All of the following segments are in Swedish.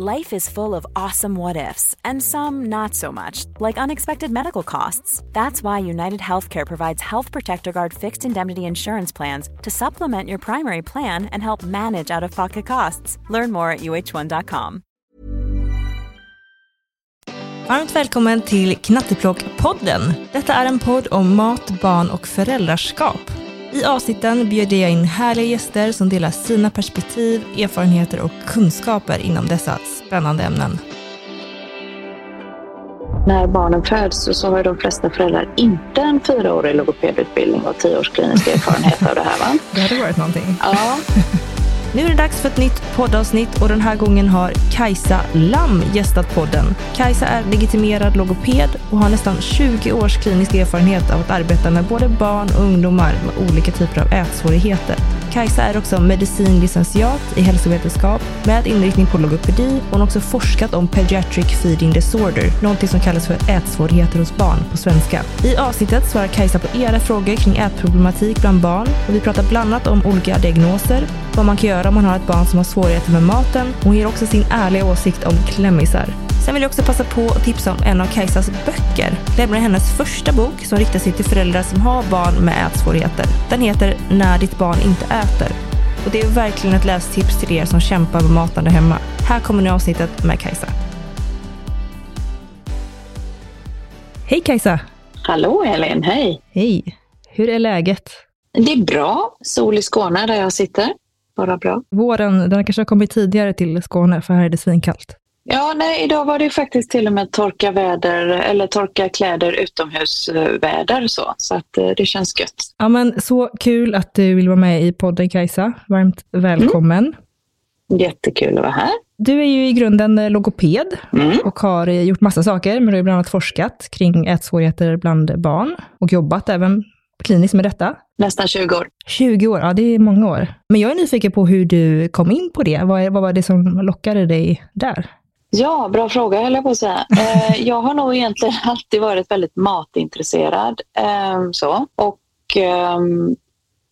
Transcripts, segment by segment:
Life is full of awesome what ifs, and some not so much, like unexpected medical costs. That's why United Healthcare provides Health Protector Guard fixed indemnity insurance plans to supplement your primary plan and help manage out of pocket costs. Learn more at uh1.com. Varmt välkommen till Knatteplock-podden. Detta är en podd om mat, barn och föräldraskap. I avsnitten bjuder jag in härliga gäster som delar sina perspektiv, erfarenheter och kunskaper inom dessa spännande ämnen. När barnen föds så, så har de flesta föräldrar inte en fyraårig logopedutbildning och tio års klinisk erfarenhet av det här. Va? Det hade varit någonting. Ja, nu är det dags för ett nytt poddavsnitt och den här gången har Kajsa Lam gästat podden. Kajsa är legitimerad logoped och har nästan 20 års klinisk erfarenhet av att arbeta med både barn och ungdomar med olika typer av ätsvårigheter. Kajsa är också medicinlicentiat i hälsovetenskap med inriktning på logopedi och hon har också forskat om pediatric feeding disorder, någonting som kallas för ätsvårigheter hos barn på svenska. I avsnittet svarar Kajsa på era frågor kring ätproblematik bland barn och vi pratar bland annat om olika diagnoser, vad man kan göra om man har ett barn som har svårigheter med maten och hon ger också sin ärliga åsikt om klämmisar. Sen vill jag också passa på att tipsa om en av Kajsas böcker, nämligen hennes första bok som riktar sig till föräldrar som har barn med ätsvårigheter. Den heter När ditt barn inte äter. Och det är verkligen ett lästips till er som kämpar med matande hemma. Här kommer nu avsnittet med Kajsa. Hej Kajsa! hallå Elin, hej. Hej! Hur är läget? Det är bra. Sol i Skåne där jag sitter. Bara bra. Våren, den kanske har kommit tidigare till Skåne, för här är det svinkallt. Ja, nej, idag var det faktiskt till och med torka väder eller torka kläder utomhusväder så. Så att eh, det känns gött. Ja, men så kul att du vill vara med i podden Kajsa. Varmt välkommen. Jättekul att vara här. Du är ju i grunden eh, logoped Mm. och har eh, gjort massa saker, men du har bland annat forskat kring ätsvårigheter bland barn och jobbat även kliniskt med detta. Nästan 20 år. 20 år, ja det är många år. Men jag är nyfiken på hur du kom in på det. Vad, vad var det som lockade dig där? Ja, bra fråga höll jag på att säga. Eh, jag har nog egentligen alltid varit väldigt matintresserad. Eh, så. Och ehm,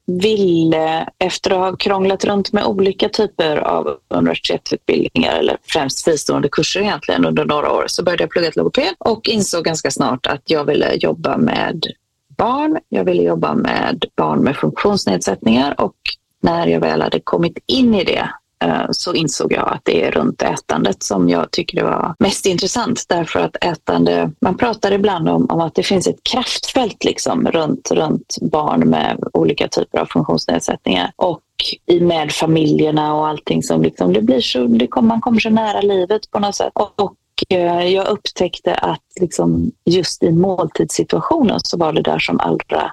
ville, efter att ha krånglat runt med olika typer av universitetsutbildningar, eller främst fristående kurser egentligen under några år, så började jag plugga till logoped och insåg ganska snart att jag ville jobba med barn. Jag ville jobba med barn med funktionsnedsättningar och när jag väl hade kommit in i det eh, så insåg jag att det är runt ätandet som jag tycker det var mest intressant. Därför att ätande, man pratar ibland om, om att det finns ett kraftfält liksom runt, runt barn med olika typer av funktionsnedsättningar. Och i med familjerna och allting som liksom, det blir så, det kommer, man kommer så nära livet på något sätt. Och, och Eh, jag upptäckte att liksom, just i måltidssituationen så var det där som allra,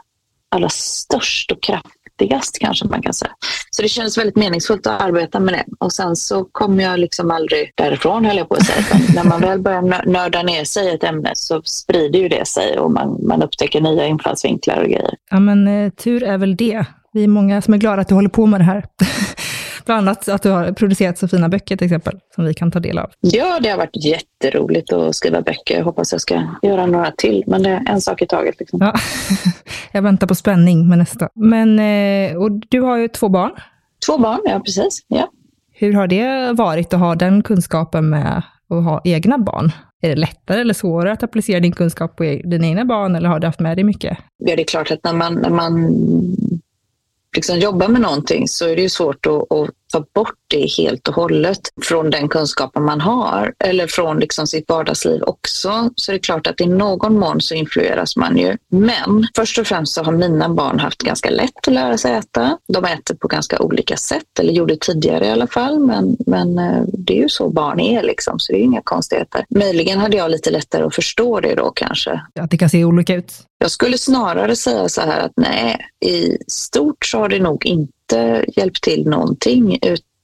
allra störst och kraftigast kanske man kan säga. Så det kändes väldigt meningsfullt att arbeta med det. Och sen så kom jag liksom aldrig därifrån höll jag på att säga. Men när man väl börjar nörda ner sig i ett ämne så sprider ju det sig och man, man upptäcker nya infallsvinklar och grejer. Ja, men eh, tur är väl det. Vi är många som är glada att du håller på med det här. Bland annat att du har producerat så fina böcker till exempel, som vi kan ta del av. Ja, det har varit jätteroligt att skriva böcker. Jag hoppas jag ska göra några till, men det är en sak i taget. Liksom. Ja. Jag väntar på spänning med nästa. Men, eh, och du har ju två barn. Två barn, ja precis. Ja. Hur har det varit att ha den kunskapen med att ha egna barn? Är det lättare eller svårare att applicera din kunskap på e- dina egna barn, eller har du haft med dig mycket? ja, det är klart att när man, när man liksom jobbar med någonting så är det ju svårt att, att ta bort det helt och hållet från den kunskapen man har eller från liksom sitt vardagsliv också så är det klart att i någon mån så influeras man ju. Men först och främst så har mina barn haft ganska lätt att lära sig äta. De äter på ganska olika sätt, eller gjorde tidigare i alla fall, men, men eh, det är ju så barn är liksom, så det är inga konstigheter. Möjligen hade jag lite lättare att förstå det då kanske. Att det kan se olika ut? Jag skulle snarare säga så här att nej, i stort så har det nog inte hjälpt till någonting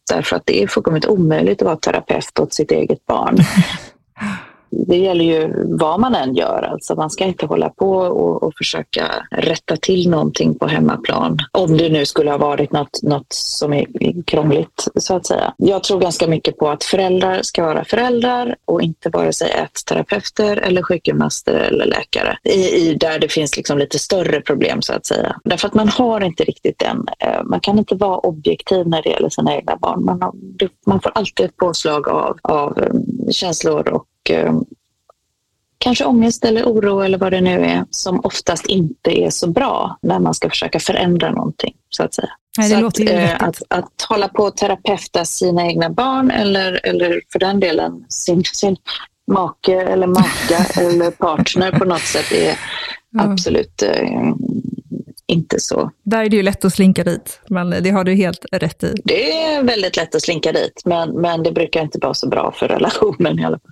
därför att det är fullkomligt omöjligt att vara terapeut åt sitt eget barn. det gäller ju vad man än gör. Alltså man ska inte hålla på och, och, försöka rätta till någonting på hemmaplan. Om det nu skulle ha varit något, något som är krångligt, så att säga. Jag tror ganska mycket på att föräldrar ska vara föräldrar och inte vare sig terapeuter, eller sjukgymnaster eller läkare. I, i, där det finns liksom lite större problem, så att säga. Därför att man har inte riktigt den. Eh, man kan inte vara objektiv när det gäller sina egna barn. Man, har, man får alltid ett påslag av, av eh, känslor och eh, kanske ångest eller oro eller vad det nu är som oftast inte är så bra när man ska försöka förändra någonting. så att säga. Nej, så att, eh, att, att, hålla på att terapeuta sina egna barn eller, eller för den delen sin, sin make eller maka eller partner på något sätt är mm. absolut eh, inte så. Där är det ju lätt att slinka dit, men det har du helt rätt i. Det är väldigt lätt att slinka dit, men, men det brukar inte vara så bra för relationen i alla fall.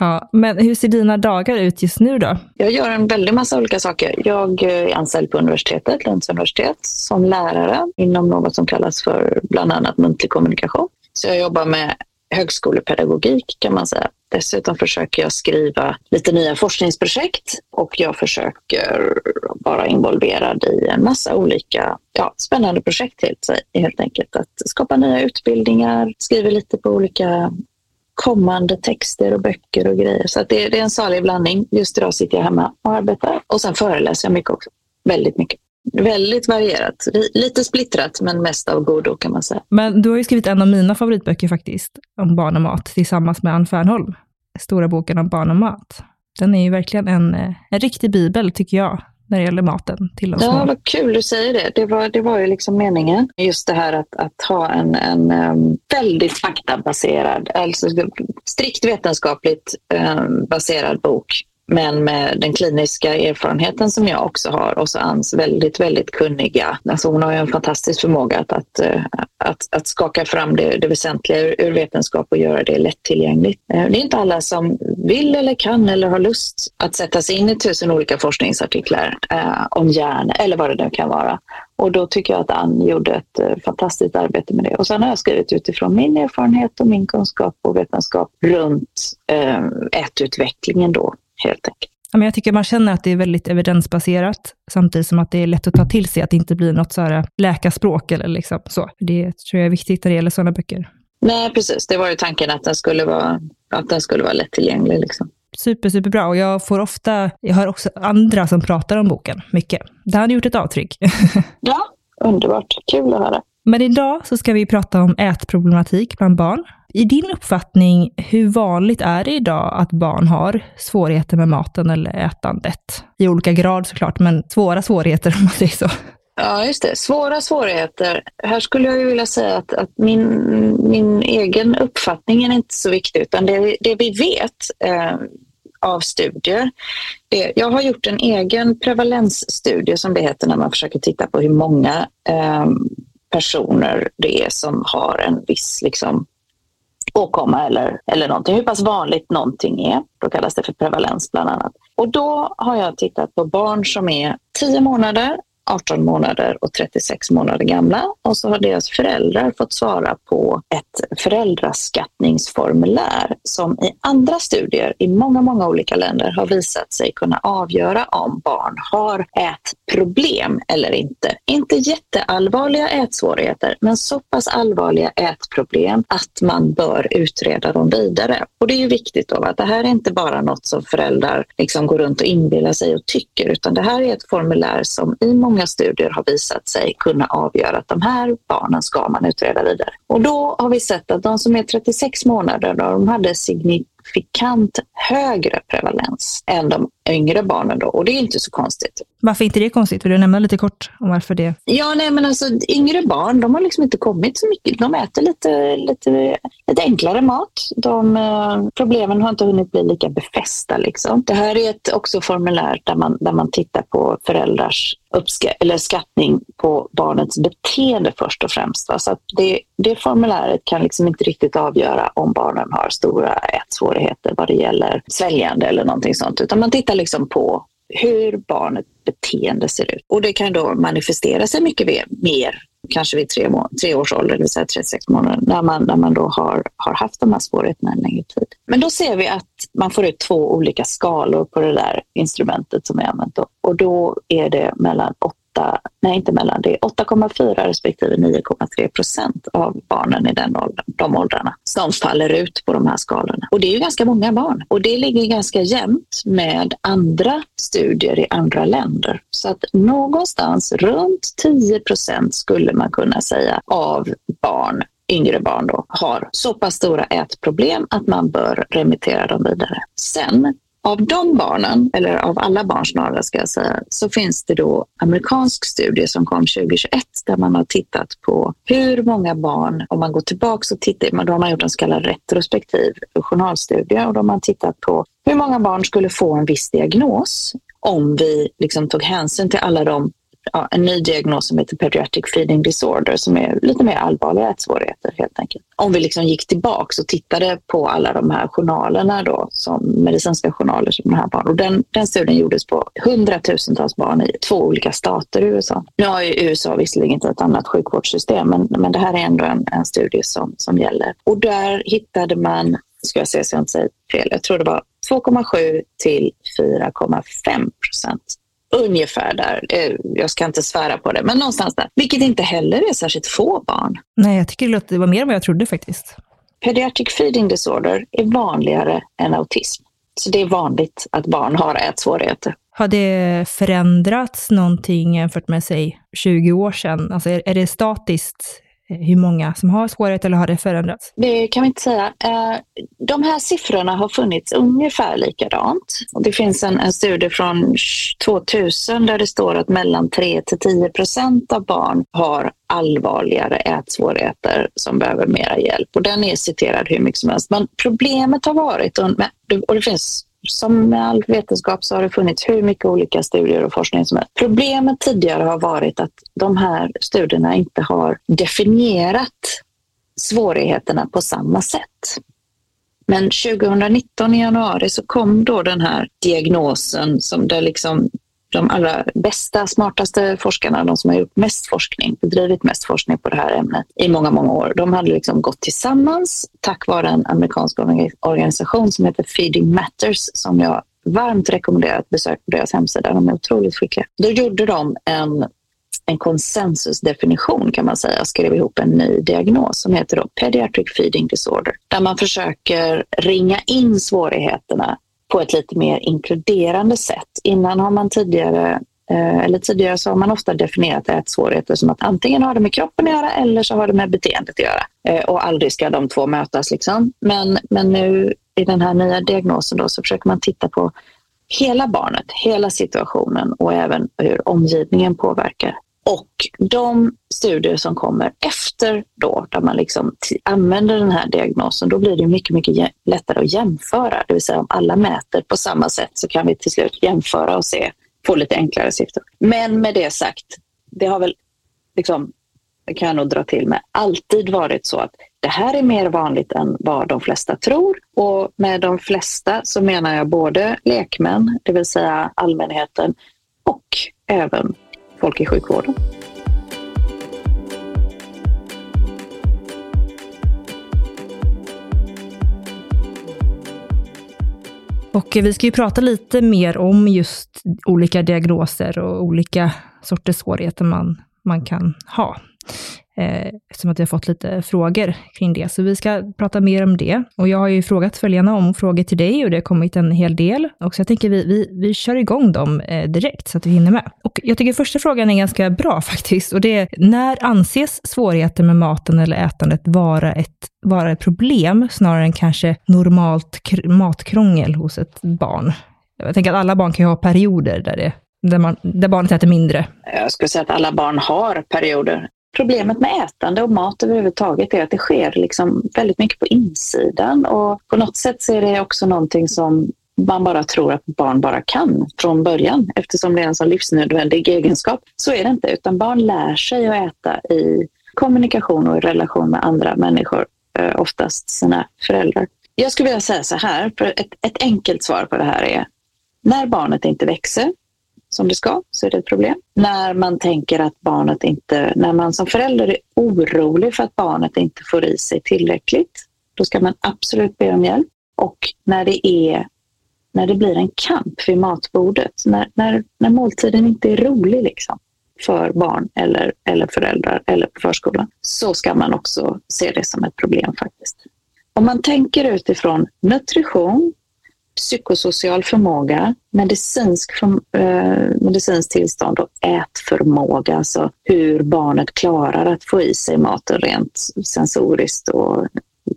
Ja, men hur ser dina dagar ut just nu då? Jag gör en väldig massa olika saker. Jag eh, är anställd på universitetet, Lunds universitet, som lärare inom något som kallas för bland annat muntlig kommunikation. Så jag jobbar med högskolepedagogik kan man säga. Dessutom försöker jag skriva lite nya forskningsprojekt och jag försöker vara involverad i en massa olika ja, spännande projekt helt, helt enkelt. Att skapa nya utbildningar, skriva lite på olika kommande texter och böcker och grejer. Så det, det, är en salig blandning. Just idag sitter jag hemma och arbetar och sen föreläser jag mycket också. Väldigt mycket. Väldigt varierat. Lite splittrat men mest av godo kan man säga. Men du har ju skrivit en av mina favoritböcker faktiskt, om barn och mat, tillsammans med Ann Fernholm. Stora boken om barn och mat. Den är ju verkligen en, eh, en riktig bibel, tycker jag när det gäller maten till de små. Ja, vad kul du säger det. Det var, det var ju liksom meningen. Just det här att, att ha en, en um, väldigt faktabaserad, alltså strikt vetenskapligt um, baserad bok men med den kliniska erfarenheten som jag också har och så Ans väldigt, väldigt kunniga. Alltså hon har ju en fantastisk förmåga att, att, eh, att, att skaka fram det, det väsentliga ur, ur, vetenskap och göra det lättillgängligt. Eh, det är inte alla som vill eller kan eller har lust att sätta sig in i tusen olika forskningsartiklar eh, om hjärna eller vad det nu kan vara. Och då tycker jag att Ann gjorde ett eh, fantastiskt arbete med det. Och sen har jag skrivit utifrån min erfarenhet och min kunskap och vetenskap runt eh, ätutvecklingen då helt enkelt. Ja, men jag tycker man känner att det är väldigt evidensbaserat, samtidigt som att det är lätt att ta till sig, att det inte blir något så här läkarspråk eller liksom så. Det tror jag är viktigt när det gäller sådana böcker. Nej, precis. Det var ju tanken att den skulle vara, att den skulle vara lättillgänglig. Liksom. Super, superbra. Och jag får ofta, jag har också andra som pratar om boken mycket. Det har gjort ett avtryck. ja, underbart. Kul att höra. Men idag så ska vi prata om ätproblematik bland barn. I din uppfattning, hur vanligt är det idag att barn har svårigheter med maten eller ätandet? I olika grad såklart, men svåra svårigheter om man säger så. Ja, just det. Svåra svårigheter. Här skulle jag vilja säga att, att min, min egen uppfattning är inte så viktig, utan det, det vi vet eh, av studier. Det, jag har gjort en egen prevalensstudie som det heter när man försöker titta på hur många eh, personer det är som har en viss liksom, åkomma eller, eller någonting. Hur pass vanligt någonting är. Då kallas det för prevalens bland annat. Och då har jag tittat på barn som är 10 månader 18 månader och 36 månader gamla och så har deras föräldrar fått svara på ett föräldraskattningsformulär som i andra studier i många, många olika länder har visat sig kunna avgöra om barn har ätproblem eller inte. Inte jätteallvarliga ätsvårigheter, men så pass allvarliga ätproblem att man bör utreda dem vidare. Och det är ju viktigt då att det här är inte bara något som föräldrar liksom går runt och inbillar sig och tycker, utan det här är ett formulär som i många många studier har visat sig kunna avgöra att de här barnen ska man utreda vidare. Och då har vi sett att de som är 36 månader, de hade signifikant högre prevalens än de yngre barnen då. Och det är inte så konstigt. Varför inte det konstigt? Vill du nämna lite kort om varför det? Ja, nej men alltså yngre barn, de har liksom inte kommit så mycket. De äter lite, lite, lite enklare mat. De, eh, problemen har inte hunnit bli lika befästa liksom. Det här är ett också formulär där man, där man tittar på föräldrars uppska eller skattning på barnets beteende först och främst. Va? Så det, det formuläret kan liksom inte riktigt avgöra om barnen har stora ätsvårigheter vad det gäller sväljande eller någonting sånt, utan man tittar liksom på hur barnets beteende ser ut. Och det kan då manifestera sig mycket mer kanske vid tre, tre års ålder, det vill säga 36 månader, när man, när man då har, har haft de här svårigheterna en längre tid. Men då ser vi att man får ut två olika skalor på det där instrumentet som vi använt. Då. Och då är det mellan 8, nej inte mellan, det är 8,4 respektive 9,3 procent av barnen i den åldern, de åldrarna som faller ut på de här skalorna. Och det är ju ganska många barn och det ligger ganska jämnt med andra studier i andra länder. Så att någonstans runt 10 procent skulle man kunna säga av barn yngre barn då, har så pass stora ätproblem att man bör remittera dem vidare. Sen av de barnen, eller av alla barn snarare ska jag säga, så finns det då amerikansk studie som kom 2021 där man har tittat på hur många barn, om man går tillbaka och tittar, då har man gjort en så kallad retrospektiv journalstudie och då har man tittat på hur många barn skulle få en viss diagnos om vi liksom tog hänsyn till alla de ja, en ny diagnos som heter pediatric feeding disorder som är lite mer allvarliga ätsvårigheter helt enkelt. Om vi liksom gick tillbaks och tittade på alla de här journalerna då, som medicinska journaler som de här barnen. Och den, den studien gjordes på hundratusentals barn i två olika stater i USA. Nu har ju USA visserligen inte ett annat sjukvårdssystem, men, men det här är ändå en, en studie som, som gäller. Och där hittade man, ska jag se så jag inte säger fel, jag tror det var 2,7 till 4,5 procent Ungefär där. Jag ska inte svära på det, men någonstans där. Vilket inte heller är särskilt få barn. Nej, jag tycker det, var mer än vad jag trodde faktiskt. Pediatric feeding disorder är vanligare än autism. Så det är vanligt att barn har ätsvårigheter. Har det förändrats någonting jämfört med, säg, 20 år sedan? Alltså är, är det statiskt hur många som har svårighet eller har det förändrats? Det kan vi inte säga. Eh, de här siffrorna har funnits ungefär likadant. Det finns en, en studie från 2000 där det står att mellan 3 till 10 procent av barn har allvarligare ätsvårigheter som behöver mera hjälp. Och den är citerad hur mycket som helst. Men problemet har varit, och det finns som med all vetenskap så har det funnits hur mycket olika studier och forskning som helst. Problemet tidigare har varit att de här studierna inte har definierat svårigheterna på samma sätt. Men 2019 i januari så kom då den här diagnosen som där liksom de allra bästa, smartaste forskarna, de som har gjort mest forskning, bedrivit mest forskning på det här ämnet i många, många år, de hade liksom gått tillsammans tack vare en amerikansk organisation som heter Feeding Matters som jag varmt rekommenderar att besöka på deras hemsida. De är otroligt skickliga. Då gjorde de en, en konsensusdefinition kan man säga, och skrev ihop en ny diagnos som heter då Pediatric Feeding Disorder, där man försöker ringa in svårigheterna på ett lite mer inkluderande sätt. Innan har man tidigare eh, eller tidigare så har man ofta definierat ätsvårigheter som att antingen har det med kroppen att göra eller så har det med beteendet att göra. Eh, och aldrig ska de två mötas. Liksom. Men, men nu i den här nya diagnosen då, så försöker man titta på hela barnet, hela situationen och även hur omgivningen påverkar. Och de studier som kommer efter då, där man liksom använder den här diagnosen, då blir det mycket, mycket lättare att jämföra. Det vill säga om alla mäter på samma sätt så kan vi till slut jämföra och se, få lite enklare siffror. Men med det sagt, det har väl, liksom, det kan jag nog dra till med, alltid varit så att det här är mer vanligt än vad de flesta tror. Och med de flesta så menar jag både lekmän, det vill säga allmänheten, och även folk i sjukvården. Och vi ska ju prata lite mer om just olika diagnoser och olika sorters svårigheter man, man kan ha eh, eftersom att vi har fått lite frågor kring det. Så vi ska prata mer om det. Och jag har ju frågat följarna om frågor till dig och det har kommit en hel del. Och så jag tänker vi, vi, vi kör igång dem eh, direkt så att vi hinner med. Och jag tycker första frågan är ganska bra faktiskt. Och det är, när anses svårigheter med maten eller ätandet vara ett, vara ett problem snarare än kanske normalt matkrångel hos ett barn? Jag tänker att alla barn kan ju ha perioder där, det, där, man, där barnet äter mindre. Jag skulle säga att alla barn har perioder. Problemet med ätande och mat överhuvudtaget är att det sker liksom väldigt mycket på insidan och på något sätt så är det också någonting som man bara tror att barn bara kan från början eftersom det är en sån livsnödvändig egenskap. Så är det inte, utan barn lär sig att äta i kommunikation och i relation med andra människor, eh, oftast sina föräldrar. Jag skulle vilja säga så här, för ett, ett enkelt svar på det här är när barnet inte växer som det ska så är det ett problem. När man tänker att barnet inte, när man som förälder är orolig för att barnet inte får i sig tillräckligt, då ska man absolut be om hjälp. Och när det är när det blir en kamp vid matbordet, när, när, när måltiden inte är rolig liksom, för barn eller, eller föräldrar eller på förskolan, så ska man också se det som ett problem faktiskt. Om man tänker utifrån nutrition, psykosocial förmåga, medicinsk, eh, medicinskt tillstånd och ätförmåga, alltså hur barnet klarar att få i sig maten rent sensoriskt och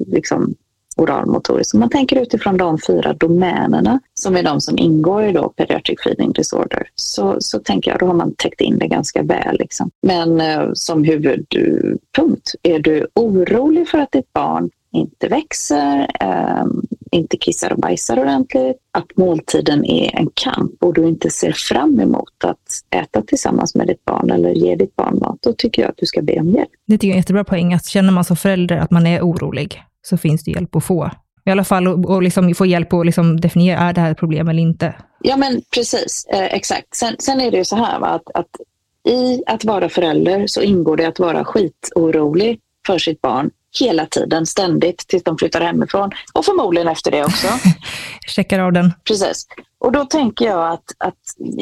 liksom oralmotoriskt. Om man tänker utifrån de fyra domänerna som är de som ingår i då pediatric feeding disorder så, så tänker jag då har man täckt in det ganska väl. Liksom. Men eh, som huvudpunkt, är du orolig för att ditt barn inte växer, eh, inte kissar och bajsar ordentligt, att måltiden är en kamp och du inte ser fram emot att äta tillsammans med ditt barn eller ge ditt barn mat, då tycker jag att du ska be om hjälp. Det tycker jag är en jättebra poäng, att känner man som förälder att man är orolig, så finns det hjälp att få. I alla fall och, liksom få hjälp att liksom definiera, är det här ett problem eller inte? Ja men precis, eh, exakt. Sen, sen, är det ju så här va, att, att i att vara förälder så ingår det att vara skitorolig för sitt barn hela tiden, ständigt, tills de flyttar hemifrån. Och förmodligen efter det också. Checkar av den. Precis. Och då tänker jag att, att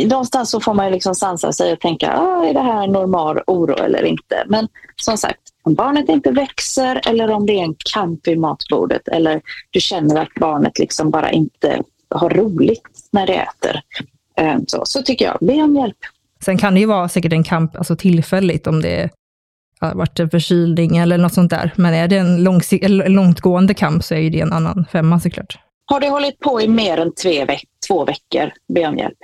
någonstans så får man liksom sansa sig och tänka, ah, är det här normal oro eller inte? Men som sagt, om barnet inte växer eller om det är en kamp vid matbordet eller du känner att barnet liksom bara inte har roligt när det äter, eh, så, så tycker jag, be om hjälp. Sen kan det ju vara säkert en kamp alltså tillfälligt om det har varit en förkylning eller något sånt där. Men är det en långtgående kamp så är det en annan femma såklart. Har det hållit på i mer än två, veck två veckor, be om hjälp.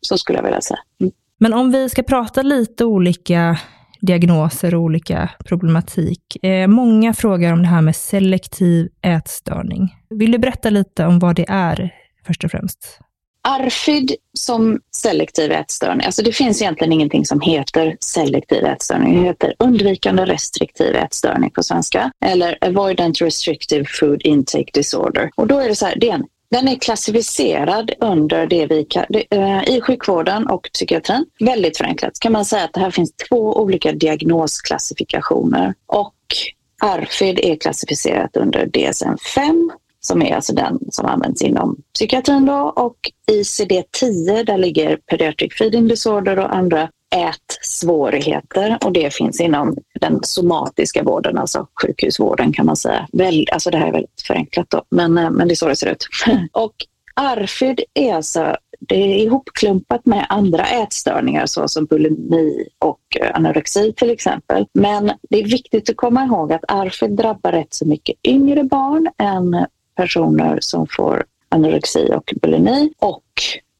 Så skulle jag vilja säga. Mm. Men om vi ska prata lite olika diagnoser och olika problematik. Eh, många frågar om det här med selektiv ätstörning. Vill du berätta lite om vad det är först och främst? ARFID som selektiv ätstörning, alltså det finns egentligen ingenting som heter selektiv ätstörning. Det heter undvikande restriktiv ätstörning på svenska eller avoidant restrictive food intake disorder. Och då är det så här, det är en den är klassificerad under det vi eh, i sjukvården och psykiatrin. Väldigt förenklat kan man säga att det här finns två olika diagnosklassifikationer och ARFID är klassificerat under DSM-5 som är alltså den som används inom psykiatrin då och ICD-10 där ligger pediatric feeding disorder och andra ätsvårigheter och det finns inom den somatiska vården, alltså sjukhusvården kan man säga. Väl, alltså det här är väldigt förenklat då, men, eh, men det är så det ser ut. och ARFID är alltså det är ihopklumpat med andra ätstörningar såsom bulimi och eh, anorexi till exempel. Men det är viktigt att komma ihåg att ARFID drabbar rätt så mycket yngre barn än personer som får anorexi och bulimi och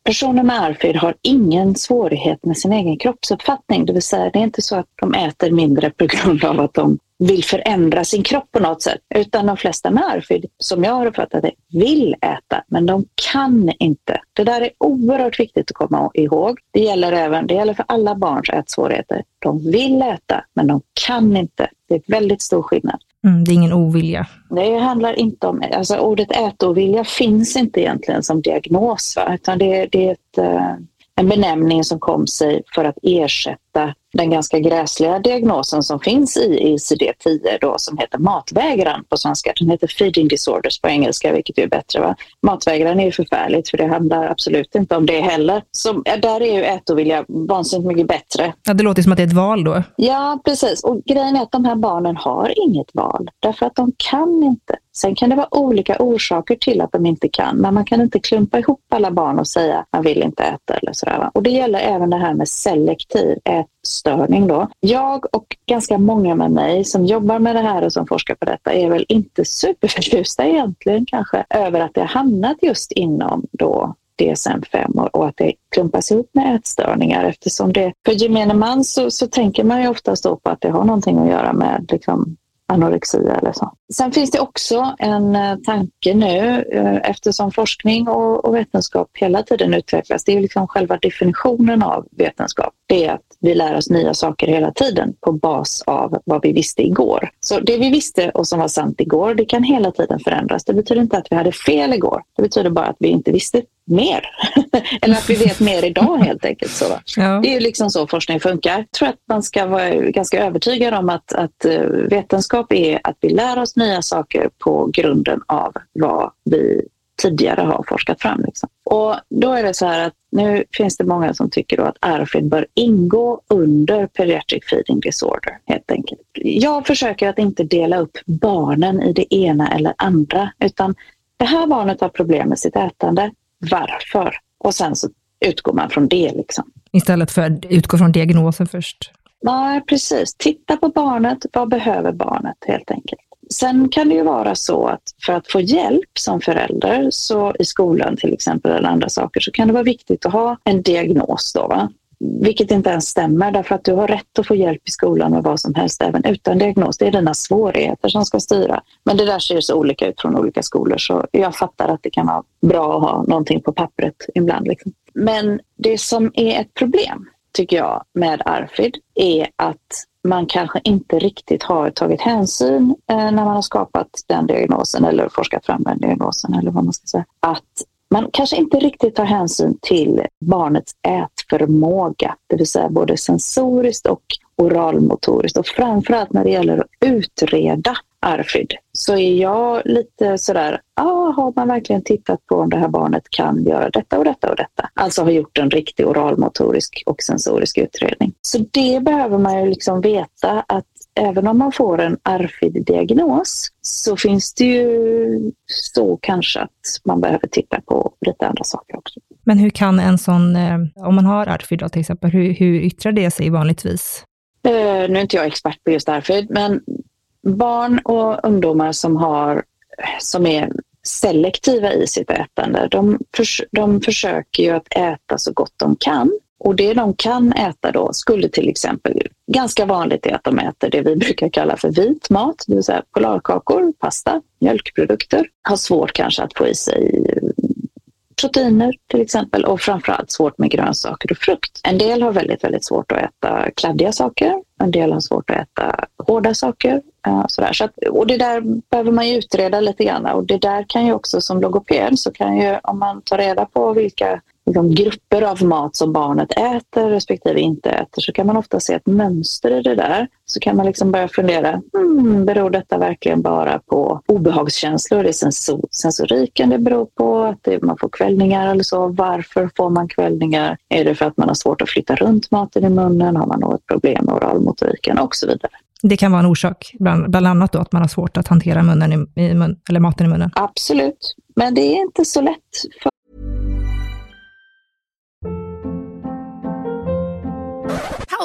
Personer med ARFID har ingen svårighet med sin egen kroppsuppfattning. Det vill säga, det är inte så att de äter mindre på grund av att de vill förändra sin kropp på något sätt. Utan de flesta med ARFID, som jag har uppfattat det, vill äta, men de kan inte. Det där är oerhört viktigt att komma ihåg. Det gäller även det gäller för alla barns ätsvårigheter. De vill äta, men de kan inte. Det är väldigt stor skillnad. Mm, det är ingen ovilja. Det handlar inte om, alltså ordet ätovilja finns inte egentligen som diagnos, va? utan det, det är ett, eh, en benämning som kom sig för att ersätta den ganska gräsliga diagnosen som finns i ICD-10 då, som heter matvägran på svenska. Den heter feeding disorders på engelska, vilket är bättre. Va? Matvägran är ju förfärligt för det handlar absolut inte om det heller. Så där är ju ätovilja vansinnigt mycket bättre. Ja, det låter som att det är ett val då. Ja, precis. Och grejen är att de här barnen har inget val därför att de kan inte. Sen kan det vara olika orsaker till att de inte kan, men man kan inte klumpa ihop alla barn och säga att man vill inte äta eller sådär. Och det gäller även det här med selektiv ätstörning då. Jag och ganska många med mig som jobbar med det här och som forskar på detta är väl inte superförtjusta egentligen kanske över att det har hamnat just inom då DSM-5 och att det klumpas ihop med ätstörningar eftersom det för gemene man så, så tänker man ju oftast då på att det har någonting att göra med liksom, anorexia eller så. Sen finns det också en eh, tanke nu eh, eftersom forskning och vetenskap hela tiden utvecklas. Det är liksom själva definitionen av vetenskap. Det är att vi lär oss nya saker hela tiden på bas av vad vi visste igår. Så det vi visste och som var sant igår, det kan hela tiden förändras. Det betyder inte att vi hade fel igår. Det betyder bara att vi inte visste mer. Eller att vi vet mer idag helt enkelt. Så. Ja. Det är ju liksom så forskning funkar. Jag tror att man ska vara ganska övertygad om att, att eh, vetenskap är att vi lär oss nya saker på grunden av vad vi tidigare har forskat fram. Liksom. Och då är det så här att nu finns det många som tycker att RFID bör ingå under pediatric feeding disorder helt enkelt. Jag försöker att inte dela upp barnen i det ena eller andra utan det här barnet har problem med sitt ätande. Varför? Och sen så utgår man från det. Liksom. Istället för att utgå från diagnosen först? Nej, precis. Titta på barnet. Vad behöver barnet helt enkelt? Sen kan det ju vara så att för att få hjälp som förälder så i skolan till exempel eller andra saker så kan det vara viktigt att ha en diagnos. Då, va? Vilket inte ens stämmer därför att du har rätt att få hjälp i skolan med vad som helst även utan diagnos. Det är dina svårigheter som ska styra. Men det där ser så olika ut från olika skolor så jag fattar att det kan vara bra att ha någonting på pappret ibland. Liksom. Men det som är ett problem tycker jag med ARFID är att man kanske inte riktigt har tagit hänsyn eh, när man har skapat den diagnosen eller forskat fram den diagnosen eller vad man ska säga. Att man kanske inte riktigt tar hänsyn till barnets ätförmåga, det vill säga både sensoriskt och oralmotoriskt och framförallt när det gäller att utreda Arfid så är jag lite sådär, ah, har man verkligen tittat på om det här barnet kan göra detta och detta och detta? Alltså har gjort en riktig oralmotorisk och sensorisk utredning. Så det behöver man ju liksom veta att även om man får en ARFID-diagnos så finns det ju så kanske att man behöver titta på lite andra saker också. Men hur kan en sån, eh, om man har ARFID då till exempel, hur, hur yttrar det sig vanligtvis? Uh, nu är inte jag expert på just ARFID, men barn och ungdomar som, har, som är selektiva i sitt ätande, de, förs de försöker ju att äta så gott de kan. Och det de kan äta då skulle till exempel, ganska vanligt är att de äter det vi brukar kalla för vit mat, det vill säga polarkakor, pasta, mjölkprodukter. Har svårt kanske att få i sig proteiner till exempel och framförallt svårt med grönsaker och frukt. En del har väldigt, väldigt svårt att äta kladdiga saker. En del har svårt att äta hårda saker. Eh, sådär. Så att, och det där behöver man ju utreda lite grann och det där kan ju också som logoped så kan ju om man tar reda på vilka liksom, grupper av mat som barnet äter respektive inte äter så kan man ofta se ett mönster i det där. Så kan man liksom börja fundera, hmm, beror detta verkligen bara på obehagskänslor? Det är sensor sensoriken det beror på, att det, man får kvällningar eller så. Varför får man kvällningar? Är det för att man har svårt att flytta runt maten i munnen? Har man något problem med oralmotoriken och så vidare? Det kan vara en orsak, bland, bland annat då att man har svårt att hantera munnen i, i mun, eller maten i munnen. Absolut, men det är inte så lätt.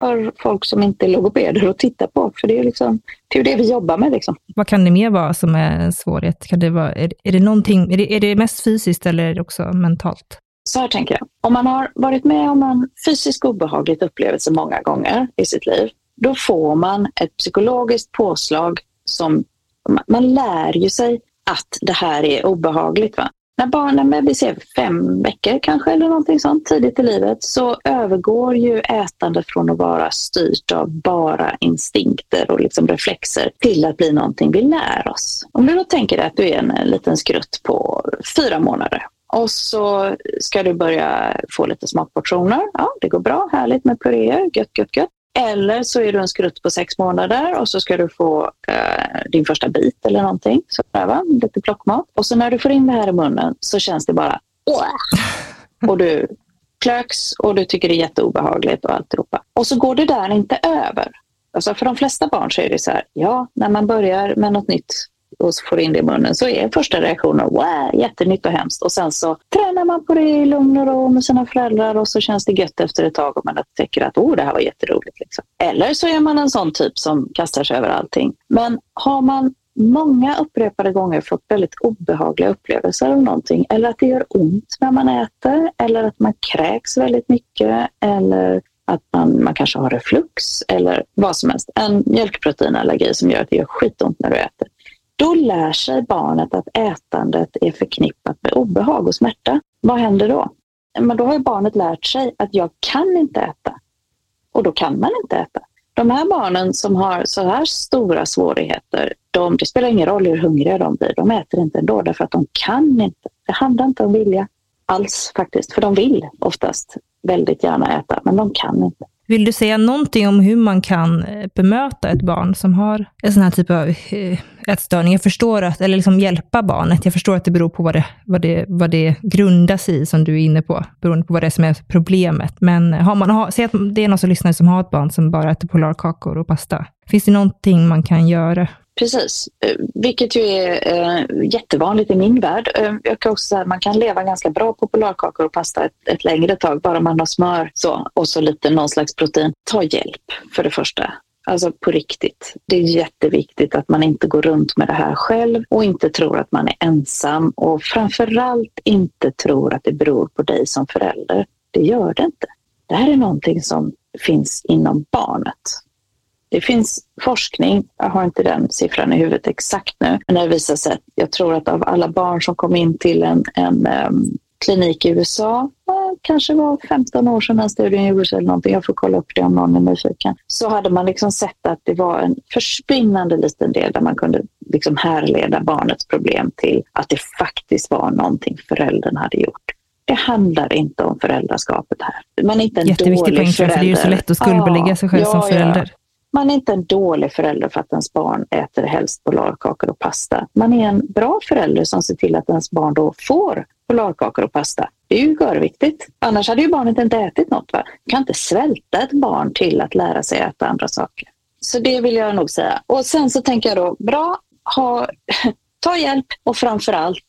För folk som inte är logopeder att titta på, för det är liksom det, är det vi jobbar med liksom. Vad kan det mer vara som är en svårighet? Kan det vara, är, är det någonting, är det, är det mest fysiskt eller är det också mentalt? Så här tänker jag. Om man har varit med om en fysiskt obehagligt upplevelse många gånger i sitt liv, då får man ett psykologiskt påslag som man lär ju sig att det här är obehagligt. Va? När barnen bebis är fem veckor kanske eller någonting sånt tidigt i livet så övergår ju ätandet från att vara styrt av bara instinkter och liksom reflexer till att bli någonting vi lär oss. Om du då tänker dig att du är en liten skrutt på fyra månader och så ska du börja få lite smakportioner. Ja, det går bra, härligt med puréer, gött, gött, gött. Eller så är du en skrutt på sex månader och så ska du få eh, din första bit eller någonting. Så va? Lite plockmat. Och så när du får in det här i munnen så känns det bara och du klöks och du tycker det är jätteobehagligt och alltihopa. Och så går det där inte över. Alltså för de flesta barn så är det så här, ja, när man börjar med något nytt och så får du in det i munnen så är första reaktionen wow, jättenytt och hemskt. Och sen så tränar man på det i lugn och ro med sina föräldrar och så känns det gött efter ett tag och man upptäcker att oh, det här var jätteroligt. Liksom. Eller så är man en sån typ som kastar sig över allting. Men har man många upprepade gånger fått väldigt obehagliga upplevelser av någonting eller att det gör ont när man äter eller att man kräks väldigt mycket eller att man, man kanske har reflux eller vad som helst. En mjölkproteinallergi som gör att det gör skitont när du äter. Då lär sig barnet att ätandet är förknippat med obehag och smärta. Vad händer då? Men då har barnet lärt sig att jag kan inte äta. Och då kan man inte äta. De här barnen som har så här stora svårigheter, de, det spelar ingen roll hur hungriga de blir, de äter inte ändå därför att de kan inte. Det handlar inte om vilja alls faktiskt, för de vill oftast väldigt gärna äta, men de kan inte. Vill du säga någonting om hur man kan eh, bemöta ett barn som har en sån här typ av eh, ätstörning? Jag förstår att, eller liksom hjälpa barnet. Jag förstår att det beror på vad det, vad det, vad det grundas i, som du är inne på, beroende på vad det är som är problemet. Men eh, har man, har, säg att det är någon som lyssnar som har ett barn som bara äter polarkakor och pasta. Finns det någonting man kan göra? Precis, eh, vilket ju är eh, jättevanligt i min värld. Eh, jag kan också säga att man kan leva ganska bra på polarkakor och pasta ett, ett, längre tag, bara man har smör så, och så lite någon slags protein. Ta hjälp för det första. Alltså på riktigt. Det är jätteviktigt att man inte går runt med det här själv och inte tror att man är ensam och framförallt inte tror att det beror på dig som förälder. Det gör det inte. Det här är någonting som finns inom barnet. Det finns forskning, jag har inte den siffran i huvudet exakt nu, men det visar sig att jag tror att av alla barn som kom in till en, en um, klinik i USA, kanske var 15 år sedan den studien gjordes eller någonting, jag får kolla upp det om någon är nyfiken, så hade man liksom sett att det var en försvinnande liten del där man kunde liksom härleda barnets problem till att det faktiskt var någonting föräldern hade gjort. Det handlar inte om föräldraskapet här. Man är inte en Jätteviktig dålig poäng, förälder. för det är ju så lätt att skuldbelägga sig själv ja, som förälder. Man är inte en dålig förälder för att ens barn äter helst polarkakor och pasta. Man är en bra förälder som ser till att ens barn då får polarkakor och pasta. Det är ju görviktigt. Annars hade ju barnet inte ätit något. Va? Du kan inte svälta ett barn till att lära sig äta andra saker. Så det vill jag nog säga. Och sen så tänker jag då, bra, ha, ta hjälp och framför allt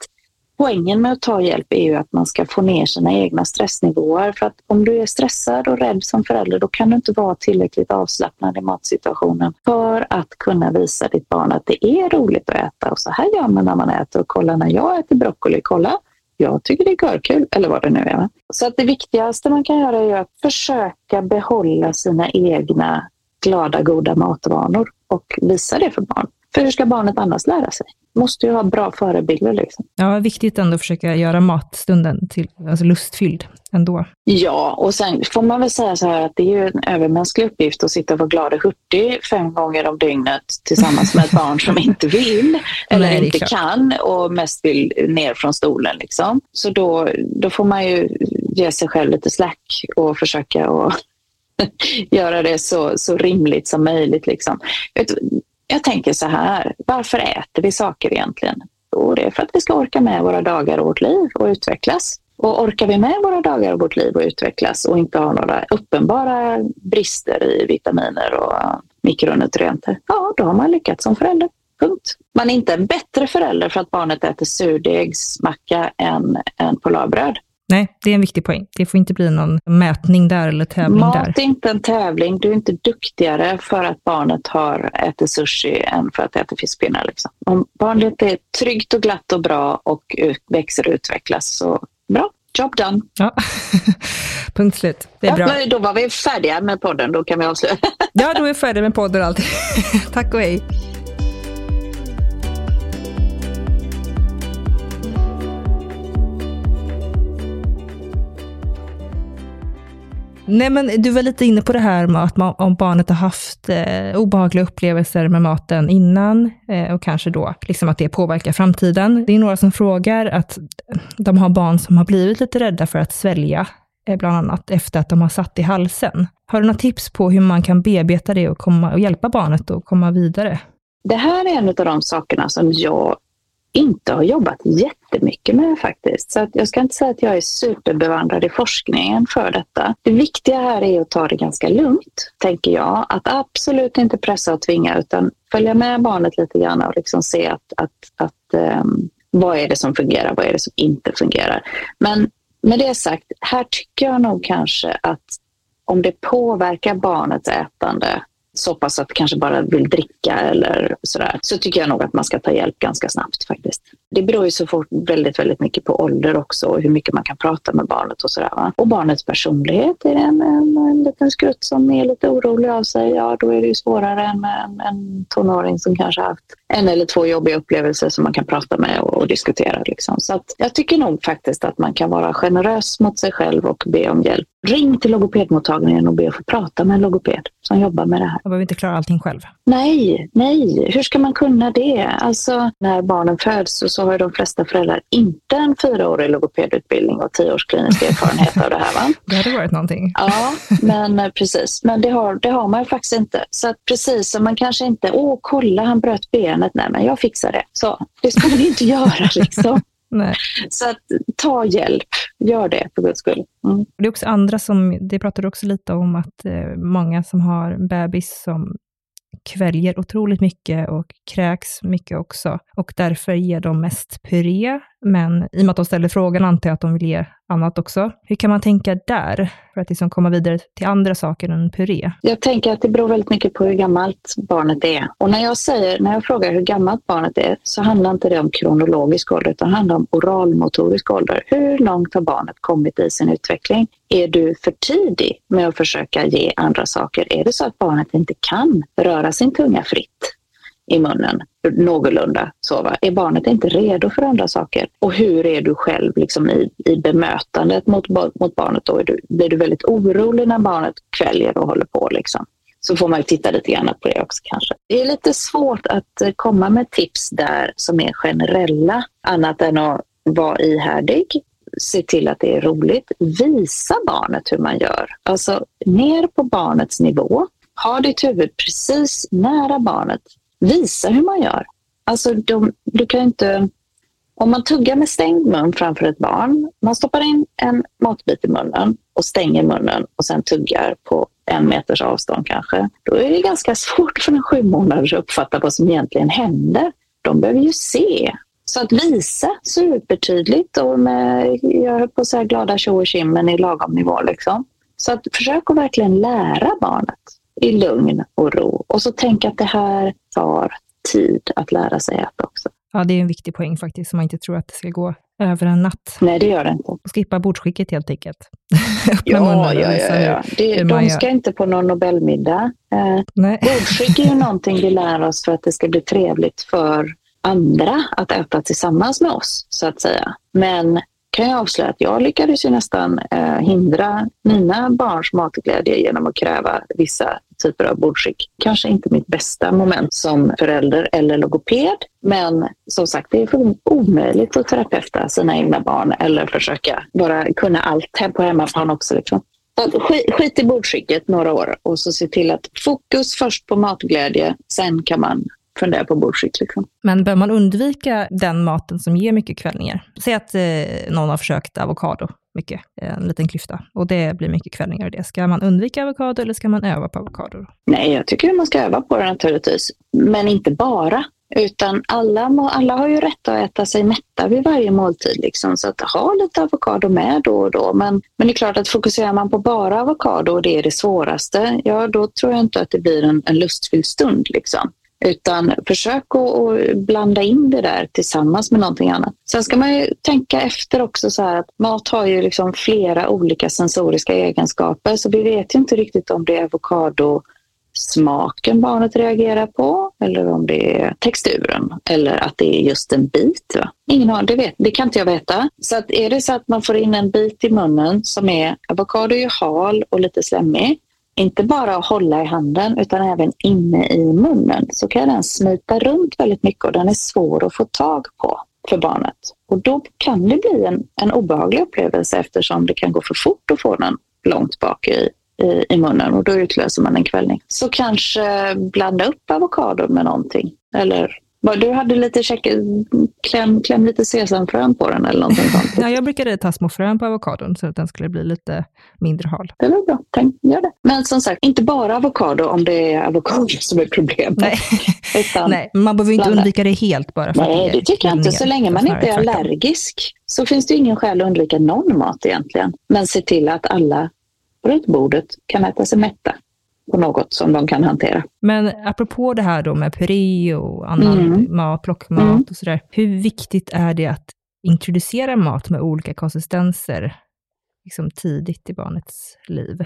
Poängen med att ta hjälp är ju att man ska få ner sina egna stressnivåer. För att om du är stressad och rädd som förälder då kan du inte vara tillräckligt avslappnad i matsituationen för att kunna visa ditt barn att det är roligt att äta. Och så här gör man när man äter. Och kolla när jag äter broccoli, kolla jag tycker det är görkul, eller vad det nu är. Så att det viktigaste man kan göra är att försöka behålla sina egna glada, goda matvanor och visa det för barn. För hur ska barnet annars lära sig? Måste ju ha bra förebilder. Liksom. Ja, viktigt ändå att försöka göra matstunden till, alltså lustfylld ändå. Ja, och sen får man väl säga så här att det är ju en övermänsklig uppgift att sitta och vara glad och hurtig fem gånger om dygnet tillsammans med ett barn som inte vill eller Nej, inte kan och mest vill ner från stolen. Liksom. Så då, då får man ju ge sig själv lite slack och försöka och göra det så, så rimligt som möjligt. Liksom. Jag tänker så här, varför äter vi saker egentligen? Jo, det är för att vi ska orka med våra dagar och vårt liv och utvecklas. Och orkar vi med våra dagar och vårt liv och utvecklas och inte har några uppenbara brister i vitaminer och mikronutrienter, ja, då har man lyckats som förälder. Punkt. Man är inte en bättre förälder för att barnet äter surdegsmacka än, än polarbröd. Nej, det är en viktig poäng. Det får inte bli någon mätning där eller tävling Mat där. Mat är inte en tävling. Du är inte duktigare för att barnet har ätit sushi än för att äta fiskpinnar. Liksom. Om barnet är tryggt och glatt och bra och växer och utvecklas, så bra. Job done. Ja. Punkt slut. Det är ja, bra. Då var vi färdiga med podden. Då kan vi avsluta. ja, då är vi färdiga med podden och allt. Tack och hej. Nej, men du var lite inne på det här med att man, om barnet har haft eh, obehagliga upplevelser med maten innan eh, och kanske då liksom att det påverkar framtiden. Det är några som frågar att de har barn som har blivit lite rädda för att svälja, eh, bland annat efter att de har satt i halsen. Har du några tips på hur man kan bearbeta det och, komma, och hjälpa barnet att komma vidare? Det här är en av de sakerna som jag inte har jobbat jättemycket med faktiskt. Så att jag ska inte säga att jag är superbevandrad i forskningen för detta. Det viktiga här är att ta det ganska lugnt, tänker jag. Att absolut inte pressa och tvinga utan följa med barnet lite grann och liksom se att, att, att um, vad är det som fungerar, vad är det som inte fungerar. Men med det sagt, här tycker jag nog kanske att om det påverkar barnets ätande så pass att kanske bara vill dricka eller sådär, så tycker jag nog att man ska ta hjälp ganska snabbt faktiskt. Det beror ju så fort väldigt, väldigt mycket på ålder också och hur mycket man kan prata med barnet och sådär. Va? Och barnets personlighet, är det en, en, en liten skrutt som är lite orolig av sig, ja då är det ju svårare än med en, en tonåring som kanske haft en eller två jobbiga upplevelser som man kan prata med och, och diskutera. Liksom. Så att jag tycker nog faktiskt att man kan vara generös mot sig själv och be om hjälp. Ring till logopedmottagningen och be att få prata med en logoped som jobbar med det här. Man behöver inte klara allting själv. Nej, nej. Hur ska man kunna det? Alltså, när barnen föds så har de flesta föräldrar inte en fyraårig logopedutbildning och tio års klinisk erfarenhet av det här. Va? Det hade varit någonting. Ja, men eh, precis. Men det har, det har man faktiskt inte. Så att precis som man kanske inte, åh kolla han bröt benet, nej men jag fixar det. Så, det ska man inte göra liksom. Nej. Så att, ta hjälp, gör det för guds skull. Mm. Det är också andra som, det pratade också lite om att eh, många som har bebis som kväljer otroligt mycket och kräks mycket också. Och därför ger de mest puré. Men i och med att de ställer frågan antar jag att de vill ge annat också. Hur kan man tänka där för att liksom komma vidare till andra saker än puré? Jag tänker att det beror väldigt mycket på hur gammalt barnet är. Och när jag, säger, när jag frågar hur gammalt barnet är så handlar inte det om kronologisk ålder utan det handlar om oralmotorisk ålder. Hur långt har barnet kommit i sin utveckling? Är du för tidig med att försöka ge andra saker? Är det så att barnet inte kan röra sin tunga fritt? I munnen någorlunda. Så, va? Är barnet inte redo för andra saker? Och hur är du själv liksom, i, i bemötandet mot, mot barnet? Då är du, blir du väldigt orolig när barnet kväljer och håller på? Liksom? Så får man ju titta lite grann på det också kanske. Det är lite svårt att komma med tips där som är generella, annat än att vara ihärdig se till att det är roligt. Visa barnet hur man gör. Alltså ner på barnets nivå. Ha ditt huvud precis nära barnet visa hur man gör. Alltså, de, du kan inte... Om man tuggar med stängd mun framför ett barn, man stoppar in en matbit i munnen och stänger munnen och sen tuggar på en meters avstånd kanske, då är det ganska svårt för en sju månaders att uppfatta vad som egentligen hände. De behöver ju se. Så att visa supertydligt och med, jag höll på att säga glada tjo och i lagom nivå. Liksom. Så att försök att verkligen lära barnet i lugn och ro. Och så tänk att det här tar tid att lära sig äta också. Ja, det är en viktig poäng faktiskt, så man inte tror att det ska gå över en natt. Nej, det gör det inte. Och skippa bordsskicket helt enkelt. ja, ja, ja, ja. Det, de ska inte på någon Nobelmiddag. Eh, Bordsskick är ju någonting vi lär oss för att det ska bli trevligt för andra att äta tillsammans med oss, så att säga. Men kan jag avslöja att jag lyckades ju nästan eh, hindra mina barns matglädje genom att kräva vissa typer av bordskick. Kanske inte mitt bästa moment som förälder eller logoped, men som sagt, det är för omöjligt att terapeuta sina egna barn eller försöka bara kunna allt på hemmaplan också. Liksom. Skit, skit i bordskicket några år och så se till att fokus först på matglädje, sen kan man fundera på bordsskick. Liksom. Men bör man undvika den maten som ger mycket kvällningar? Säg att eh, någon har försökt avokado mycket, en liten klyfta, och det blir mycket kvällningar i det. Ska man undvika avokado eller ska man öva på avokado? Nej, jag tycker man ska öva på det naturligtvis, men inte bara. Utan alla, alla har ju rätt att äta sig mätta vid varje måltid. Liksom. Så att ha lite avokado med då och då. Men, men det är klart att fokuserar man på bara avokado och det är det svåraste, ja då tror jag inte att det blir en, en lustfylld stund. Liksom. Utan försök att blanda in det där tillsammans med någonting annat. Sen ska man ju tänka efter också så här att mat har ju liksom flera olika sensoriska egenskaper så vi vet ju inte riktigt om det är avokado smaken barnet reagerar på eller om det är texturen eller att det är just en bit. Va? Ingen har, det, vet, det kan inte jag veta. Så att är det så att man får in en bit i munnen som är, avokado är ju hal och lite slemmig, inte bara att hålla i handen utan även inne i munnen så kan den smita runt väldigt mycket och den är svår att få tag på för barnet. Och då kan det bli en, en obehaglig upplevelse eftersom det kan gå för fort att få den långt bak i, i, i munnen och då utlöser man en kvällning. Så kanske blanda upp avokadon med någonting eller du hade lite check, kläm, kläm lite sesamfrön på den eller någonting sånt. Ja, jag brukade ta små frön på avokadon så att den skulle bli lite mindre hal. Det var bra, tänk, gör det. Men som sagt, inte bara avokado om det är avokado som är problemet. Nej, Nej man behöver inte blanda. undvika det helt bara för Nej, det tycker jag inte. Så länge man inte är allergisk så finns det ingen skäl att undvika någon mat egentligen. Men se till att alla runt bordet kan äta sig mätta på något som de kan hantera. Men apropå det här då med puré och annan mm. mat, plockmat mm. och sådär. Hur viktigt är det att introducera mat med olika konsistenser liksom tidigt i barnets liv?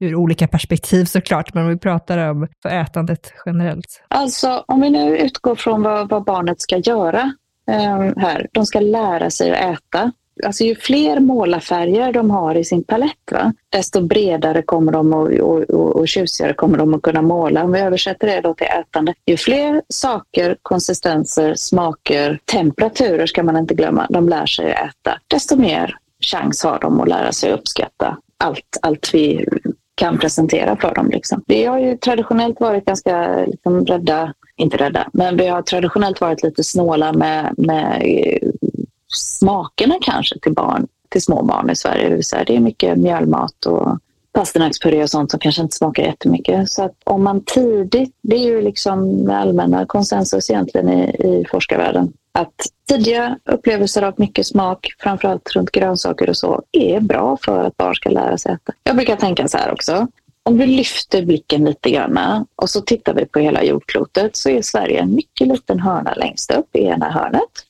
Ur olika perspektiv såklart, men om vi pratar om för ätandet generellt. Alltså om vi nu utgår från vad, vad barnet ska göra eh, här. De ska lära sig att äta alltså ju fler målarfärger de har i sin palett, va, desto bredare kommer de och, och, och, och tjusigare kommer de att kunna måla. Om vi översätter det då till ätande. Ju fler saker, konsistenser, smaker, temperaturer ska man inte glömma, de lär sig att äta, desto mer chans har de att lära sig uppskatta allt, allt vi kan presentera för dem. Liksom. Vi har ju traditionellt varit ganska liksom, rädda, inte rädda, men vi har traditionellt varit lite snåla med, med smakerna kanske till barn, till små barn i Sverige. Det, säga, det är mycket mjölmat och pasternakspuré och sånt som kanske inte smakar jättemycket. Så att om man tidigt, det är ju liksom allmänna konsensus egentligen i, i forskarvärlden, att tidiga upplevelser av mycket smak, framförallt runt grönsaker och så, är bra för att barn ska lära sig äta. Jag brukar tänka så här också. Om vi lyfter blicken lite grann och så tittar vi på hela jordklotet så är Sverige en mycket liten hörna längst upp i ena hörnet.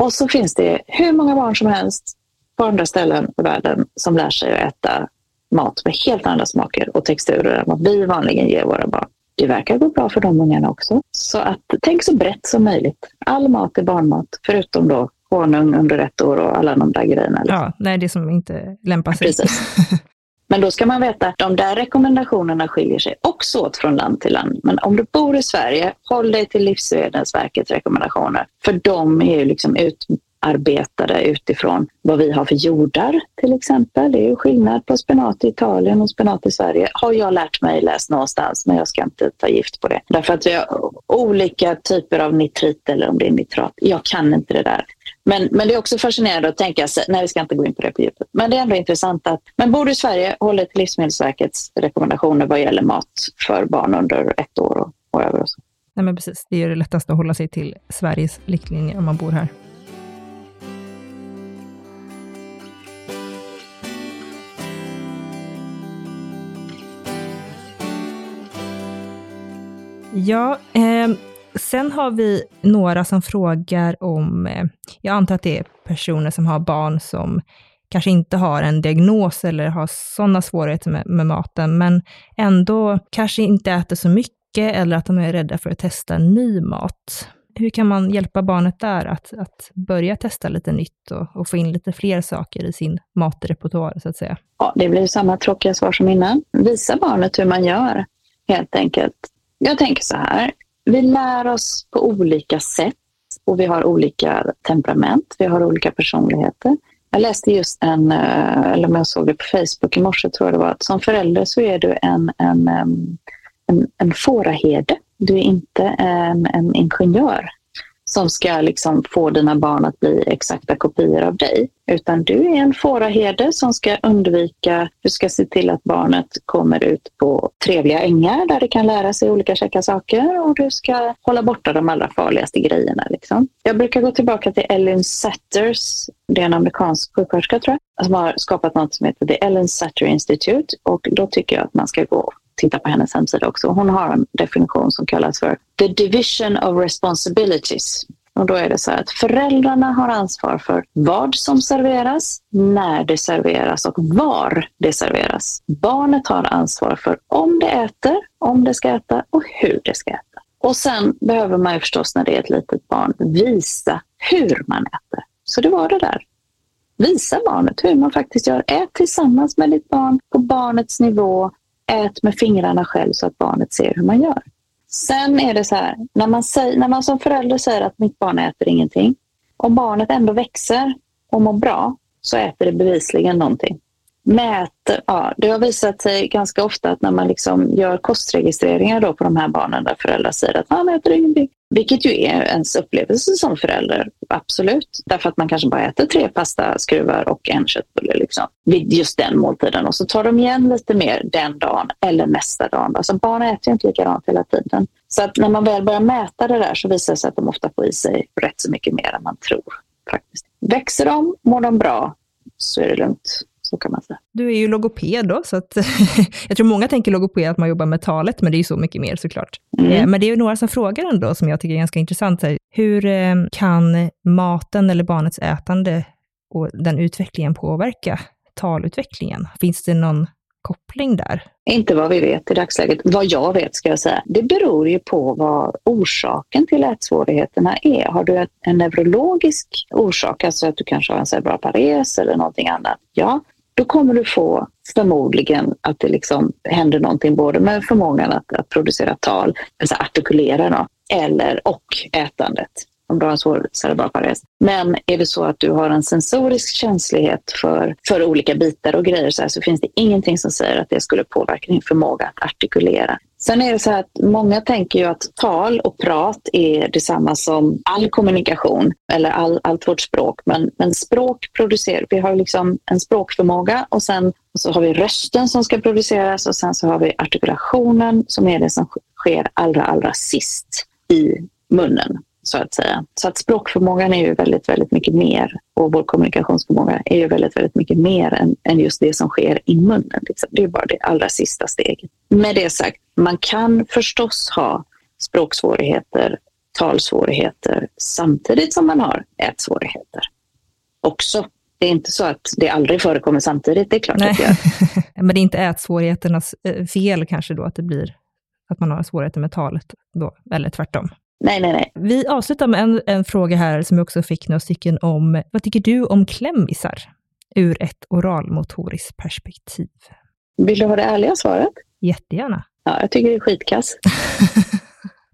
Och så finns det hur många barn som helst på andra ställen i världen som lär sig att äta mat med helt andra smaker och texturer än vad vi vanligen ger våra barn. Det verkar gå bra för de ungarna också. Så att tänk så brett som möjligt. All mat är barnmat, förutom då honung under ett år och alla de där grejerna. Liksom. Ja, nej, det som inte lämpar sig. Precis. Men då ska man veta att de där rekommendationerna skiljer sig också åt från land till land. Men om du bor i Sverige, håll dig till Livsmedelsverkets rekommendationer. För de är ju liksom utarbetade utifrån vad vi har för jordar till exempel. Det är ju skillnad på spenat i Italien och spenat i Sverige. Har jag lärt mig läst någonstans, men jag ska inte ta gift på det. Därför att vi har olika typer av nitrit eller om det är nitrat. Jag kan inte det där. Men, men det är också fascinerande att tänka sig, nej vi ska inte gå in på det på djupet, men det är ändå intressant att, men bor du i Sverige, håll dig till Livsmedelsverkets rekommendationer vad gäller mat för barn under ett år och, och över. Och så. Nej men precis, det är det lättaste att hålla sig till Sveriges riktlinjer om man bor här. Ja, eh, Sen har vi några som frågar om, eh, jag antar att det är personer som har barn som kanske inte har en diagnos eller har sådana svårigheter med, med, maten, men ändå kanske inte äter så mycket eller att de är rädda för att testa ny mat. Hur kan man hjälpa barnet där att, att börja testa lite nytt och, och få in lite fler saker i sin matrepertoar, så att säga? Ja, det blir samma tråkiga svar som innan. Visa barnet hur man gör, helt enkelt. Jag tänker så här, vi lär oss på olika sätt och vi har olika temperament, vi har olika personligheter. Jag läste just en, eh, eller om jag såg det på Facebook i morse tror jag det var, att som förälder så är du en, en, en, en fåraherde. Du är inte en, en ingenjör som ska liksom få dina barn att bli exakta kopior av dig. Utan du är en fåraherde som ska undvika, du ska se till att barnet kommer ut på trevliga ängar där det kan lära sig olika käcka saker och du ska hålla borta de allra farligaste grejerna. Liksom. Jag brukar gå tillbaka till Ellen Satters, det är en amerikansk sjuksköterska tror jag, som har skapat något som heter The Ellen Satter Institute och då tycker jag att man ska gå titta på hennes hemsida också. Hon har en definition som kallas för The Division of Responsibilities. Och då är det så här att föräldrarna har ansvar för vad som serveras, när det serveras och var det serveras. Barnet har ansvar för om det äter, om det ska äta och hur det ska äta. Och sen behöver man ju förstås när det är ett litet barn visa hur man äter. Så det var det där. Visa barnet hur man faktiskt gör. Ät tillsammans med ditt barn på barnets nivå. Ät med fingrarna själv så att barnet ser hur man gör. Sen är det så här, när man, säger, när man som förälder säger att mitt barn äter ingenting. Om barnet ändå växer och mår bra så äter det bevisligen någonting. Mäter, ja, det har visat sig ganska ofta att när man liksom gör kostregistreringar då på de här barnen där föräldrar säger att man äter ingenting. Vilket ju är ens upplevelse som förälder, absolut. Därför att man kanske bara äter tre pastaskruvar och en köttbulle liksom, vid just den måltiden. Och så tar de igen lite mer den dagen eller nästa dag. Alltså barn äter ju inte likadant hela tiden. Så att när man väl börjar mäta det där så visar det sig att de ofta får i sig rätt så mycket mer än man tror. Faktiskt. Växer de, mår de bra, så är det lugnt. Så kan man säga. Du är ju logoped då, så att jag tror många tänker logoped att man jobbar med talet, men det är ju så mycket mer såklart. Mm. Eh, Men det är ju några som frågar ändå, som jag tycker är ganska intressant. här, Hur eh, kan maten eller barnets ätande och den utvecklingen påverka talutvecklingen? Finns det någon koppling där? Inte vad vi vet i dagsläget. Vad jag vet ska jag säga. Det beror ju på vad orsaken till ätsvårigheterna är. Har du en neurologisk orsak, alltså att du kanske har en cerebral pares eller någonting annat, ja, då kommer du få förmodligen att det liksom händer någonting både med förmågan att, att producera tal, alltså artikulera då, eller och ätandet om du har en svår cerebral pares. Men är det så att du har en sensorisk känslighet för, för olika bitar och grejer så, här, så finns det ingenting som säger att det skulle påverka din förmåga att artikulera. Sen är det så här att många tänker ju att tal och prat är detsamma som all kommunikation eller all, allt vårt språk. Men, men språk producerar, vi har liksom en språkförmåga och sen så har vi rösten som ska produceras och sen så har vi artikulationen som är det som sker allra, allra sist i munnen så att säga. Så att språkförmågan är ju väldigt, väldigt mycket mer och vår kommunikationsförmåga är ju väldigt, väldigt mycket mer än, än just det som sker i munnen. Liksom. Det är bara det allra sista steget. Med det sagt, man kan förstås ha språksvårigheter, talsvårigheter samtidigt som man har ätsvårigheter också. Det är inte så att det aldrig förekommer samtidigt, det är klart Nej. att det gör. Men det är inte ätsvårigheternas eh, fel kanske då, att det blir att man har svårigheter med talet då, eller tvärtom. Nej, nej, nej. Vi avslutar med en, en fråga här som jag också fick några stycken om. Vad tycker du om klämmisar ur ett oralmotoriskt perspektiv? Vill du ha det ärliga svaret? Jättegärna. Ja, jag tycker det är skitkass.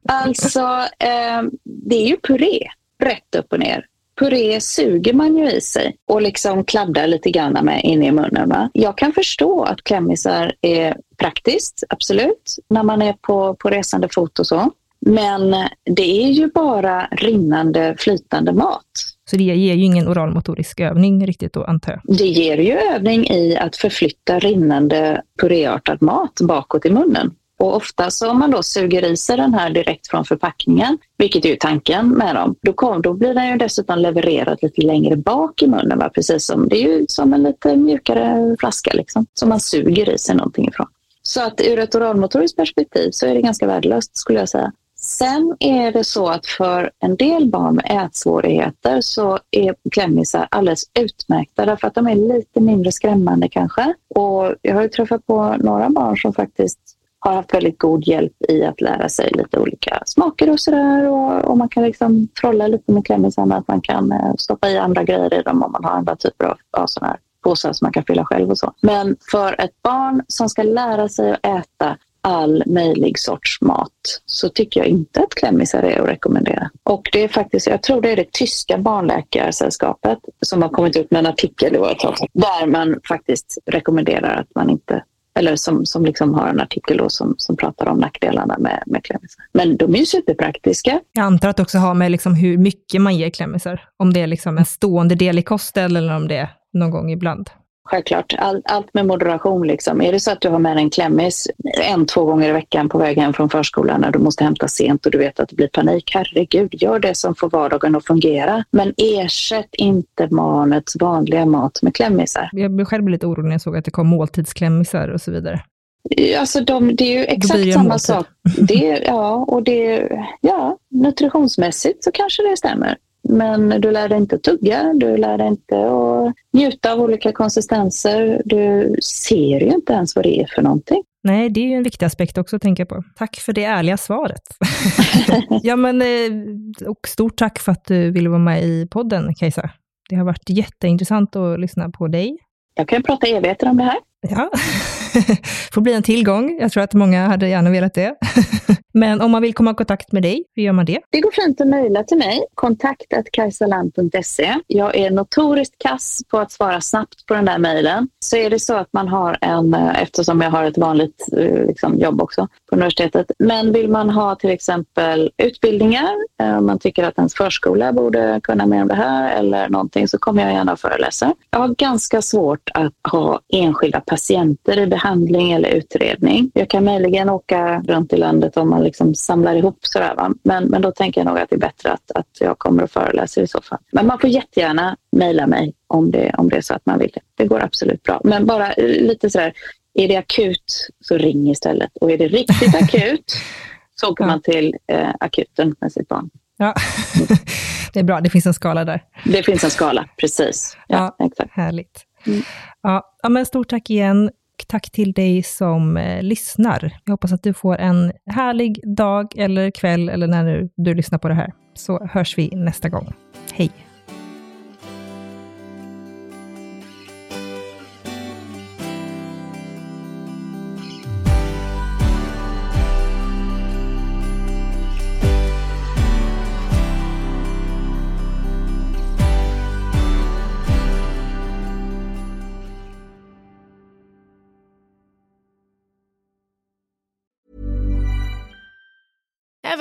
Alltså, eh, det är ju puré, rätt upp och ner. Puré suger man ju i sig och liksom kladdar lite grann med in i munnen. Va? Jag kan förstå att klämmisar är praktiskt, absolut, när man är på, på resande fot och så. Men det är ju bara rinnande, flytande mat. Så det ger ju ingen oralmotorisk övning riktigt då, antar jag. Det ger ju övning i att förflytta rinnande puréartad mat bakåt i munnen. Och ofta så om man då suger i sig den här direkt från förpackningen, vilket är ju tanken med dem, då, kom, då blir den ju dessutom levererad lite längre bak i munnen. Va? Precis som, det är ju som en lite mjukare flaska liksom, som man suger i sig någonting ifrån. Så att ur ett oralmotoriskt perspektiv så är det ganska värdelöst skulle jag säga. Sen är det så att för en del barn med ätsvårigheter så är klämmisar alldeles utmärkta därför att de är lite mindre skrämmande kanske. Och jag har ju träffat på några barn som faktiskt har haft väldigt god hjälp i att lära sig lite olika smaker och sådär. Och, och man kan liksom trolla lite med klämmisarna, att man kan eh, stoppa i andra grejer i dem om man har andra typer av, av sådana här påsar som man kan fylla själv och så. Men för ett barn som ska lära sig att äta all möjlig sorts mat så tycker jag inte att klämmisar är att rekommendera. Och det är faktiskt, jag tror det är det tyska barnläkarsällskapet som har kommit ut med en artikel det var ett tag där man faktiskt rekommenderar att man inte eller som, som liksom har en artikel då som, som pratar om nackdelarna med, med klämmisar. Men de är ju superpraktiska. Jag antar att det också har med liksom hur mycket man ger klämmisar. Om det är liksom en stående del i kosten eller om det är någon gång ibland. Självklart, All, allt med moderation. Liksom. Är det så att du har med en klämmis en, två gånger i veckan på väg hem från förskolan när du måste hämta sent och du vet att det blir panik, herregud, gör det som får vardagen att fungera. Men ersätt inte barnets vanliga mat med klämmisar. Jag blev själv lite orolig när jag såg att det kom måltidsklämmisar och så vidare. Alltså de, det är ju exakt samma sak. Det, ja, och det, ja, nutritionsmässigt så kanske det stämmer. Men du lär dig inte att tugga, du lär dig inte att njuta av olika konsistenser. Du ser ju inte ens vad det är för någonting. Nej, det är ju en viktig aspekt också att tänka på. Tack för det ärliga svaret. ja, men, eh, och stort tack för att du ville vara med i podden, Kajsa. Det har varit jätteintressant att lyssna på dig. Jag kan prata evigheter om det här. Ja, får bli en tillgång. Jag tror att många hade gärna velat det. Men om man vill komma i kontakt med dig, hur gör man det? Det går fint att mejla till mig, kontaktkajsaland.se. Jag är notoriskt kass på att svara snabbt på den där mejlen. Så är det så att man har en, eh, eftersom jag har ett vanligt eh, liksom, jobb också på universitetet, men vill man ha till exempel utbildningar, eh, om man tycker att ens förskola borde kunna mer om det här eller någonting, så kommer jag gärna och föreläser. Jag har ganska svårt att ha enskilda patienter i behandling eller utredning. Jag kan möjligen åka runt i landet om man liksom samlar ihop sådär. Va? Men, men då tänker jag nog att det är bättre att, att jag kommer och föreläser i så fall. Men man får jättegärna mejla mig om det, om det är så att man vill det. Det går absolut bra. Men bara lite sådär, är det akut så ring istället. Och är det riktigt akut så åker man till eh, akuten med sitt barn. Ja, det är bra. Det finns en skala där. Det finns en skala, precis. Ja, ja exakt. Härligt. Mm. Ja, men stort tack igen tack till dig som eh, lyssnar. Jag hoppas att du får en härlig dag eller kväll eller när du, du lyssnar på det här. Så hörs vi nästa gång. Hej!